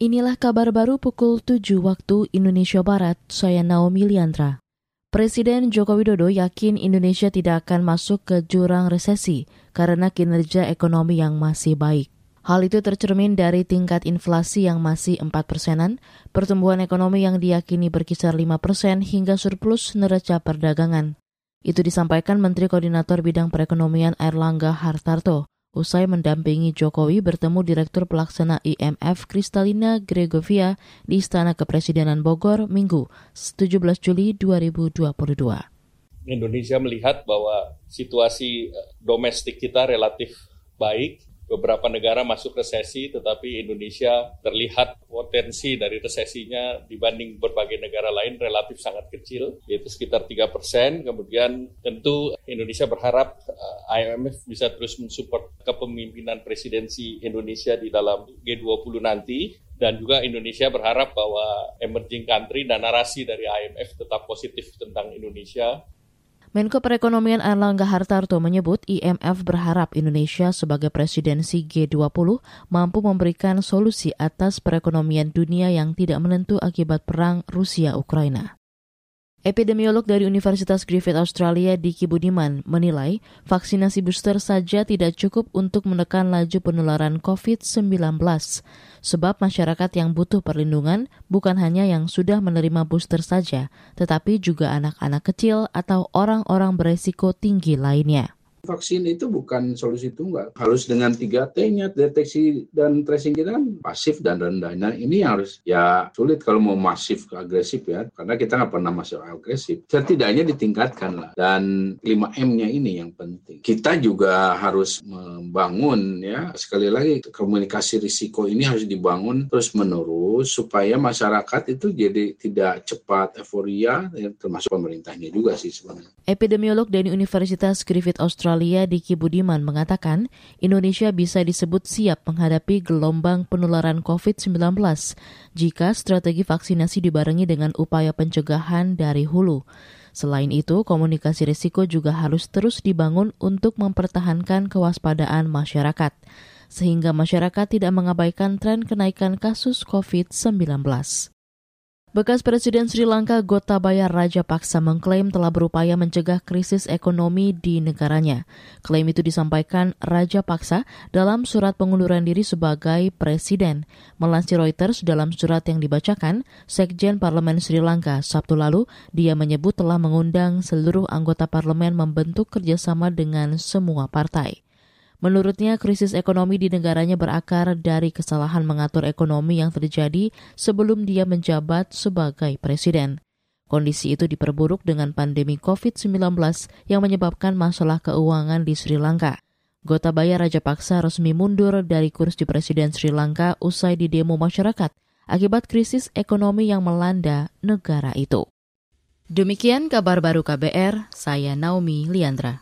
Inilah kabar baru pukul 7 waktu Indonesia Barat, saya Naomi Liandra. Presiden Joko Widodo yakin Indonesia tidak akan masuk ke jurang resesi karena kinerja ekonomi yang masih baik. Hal itu tercermin dari tingkat inflasi yang masih 4 persenan, pertumbuhan ekonomi yang diyakini berkisar 5 persen hingga surplus neraca perdagangan. Itu disampaikan Menteri Koordinator Bidang Perekonomian Airlangga Hartarto usai mendampingi Jokowi bertemu Direktur Pelaksana IMF Kristalina Gregovia di Istana Kepresidenan Bogor Minggu 17 Juli 2022. Indonesia melihat bahwa situasi eh, domestik kita relatif baik, beberapa negara masuk resesi, tetapi Indonesia terlihat potensi dari resesinya dibanding berbagai negara lain relatif sangat kecil, yaitu sekitar 3 persen. Kemudian tentu Indonesia berharap uh, IMF bisa terus mensupport kepemimpinan presidensi Indonesia di dalam G20 nanti, dan juga Indonesia berharap bahwa emerging country dan narasi dari IMF tetap positif tentang Indonesia Menko Perekonomian Erlangga Hartarto menyebut IMF berharap Indonesia sebagai presidensi G20 mampu memberikan solusi atas perekonomian dunia yang tidak menentu akibat perang Rusia-Ukraina. Epidemiolog dari Universitas Griffith Australia Diki Budiman menilai vaksinasi booster saja tidak cukup untuk menekan laju penularan COVID-19 sebab masyarakat yang butuh perlindungan bukan hanya yang sudah menerima booster saja, tetapi juga anak-anak kecil atau orang-orang beresiko tinggi lainnya. Vaksin itu bukan solusi tunggal. Harus dengan 3T-nya, deteksi dan tracing kita kan pasif dan rendah. Nah ini harus ya sulit kalau mau masif ke agresif ya, karena kita nggak pernah masuk agresif. Setidaknya ditingkatkan lah. Dan 5M-nya ini yang penting. Kita juga harus membangun ya, sekali lagi komunikasi risiko ini harus dibangun terus menerus supaya masyarakat itu jadi tidak cepat euforia, ya, termasuk pemerintahnya juga sih sebenarnya. Epidemiolog dari Universitas Griffith Australia Australia Diki Budiman mengatakan Indonesia bisa disebut siap menghadapi gelombang penularan COVID-19 jika strategi vaksinasi dibarengi dengan upaya pencegahan dari hulu. Selain itu, komunikasi risiko juga harus terus dibangun untuk mempertahankan kewaspadaan masyarakat, sehingga masyarakat tidak mengabaikan tren kenaikan kasus COVID-19. Bekas Presiden Sri Lanka Gotabaya Rajapaksa mengklaim telah berupaya mencegah krisis ekonomi di negaranya. Klaim itu disampaikan Rajapaksa dalam surat pengunduran diri sebagai presiden. Melansir Reuters dalam surat yang dibacakan, Sekjen Parlemen Sri Lanka Sabtu lalu, dia menyebut telah mengundang seluruh anggota parlemen membentuk kerjasama dengan semua partai. Menurutnya, krisis ekonomi di negaranya berakar dari kesalahan mengatur ekonomi yang terjadi sebelum dia menjabat sebagai presiden. Kondisi itu diperburuk dengan pandemi COVID-19 yang menyebabkan masalah keuangan di Sri Lanka. Gotabaya Rajapaksa resmi mundur dari kursi Presiden Sri Lanka usai di demo masyarakat akibat krisis ekonomi yang melanda negara itu. Demikian kabar baru KBR, saya Naomi Liandra.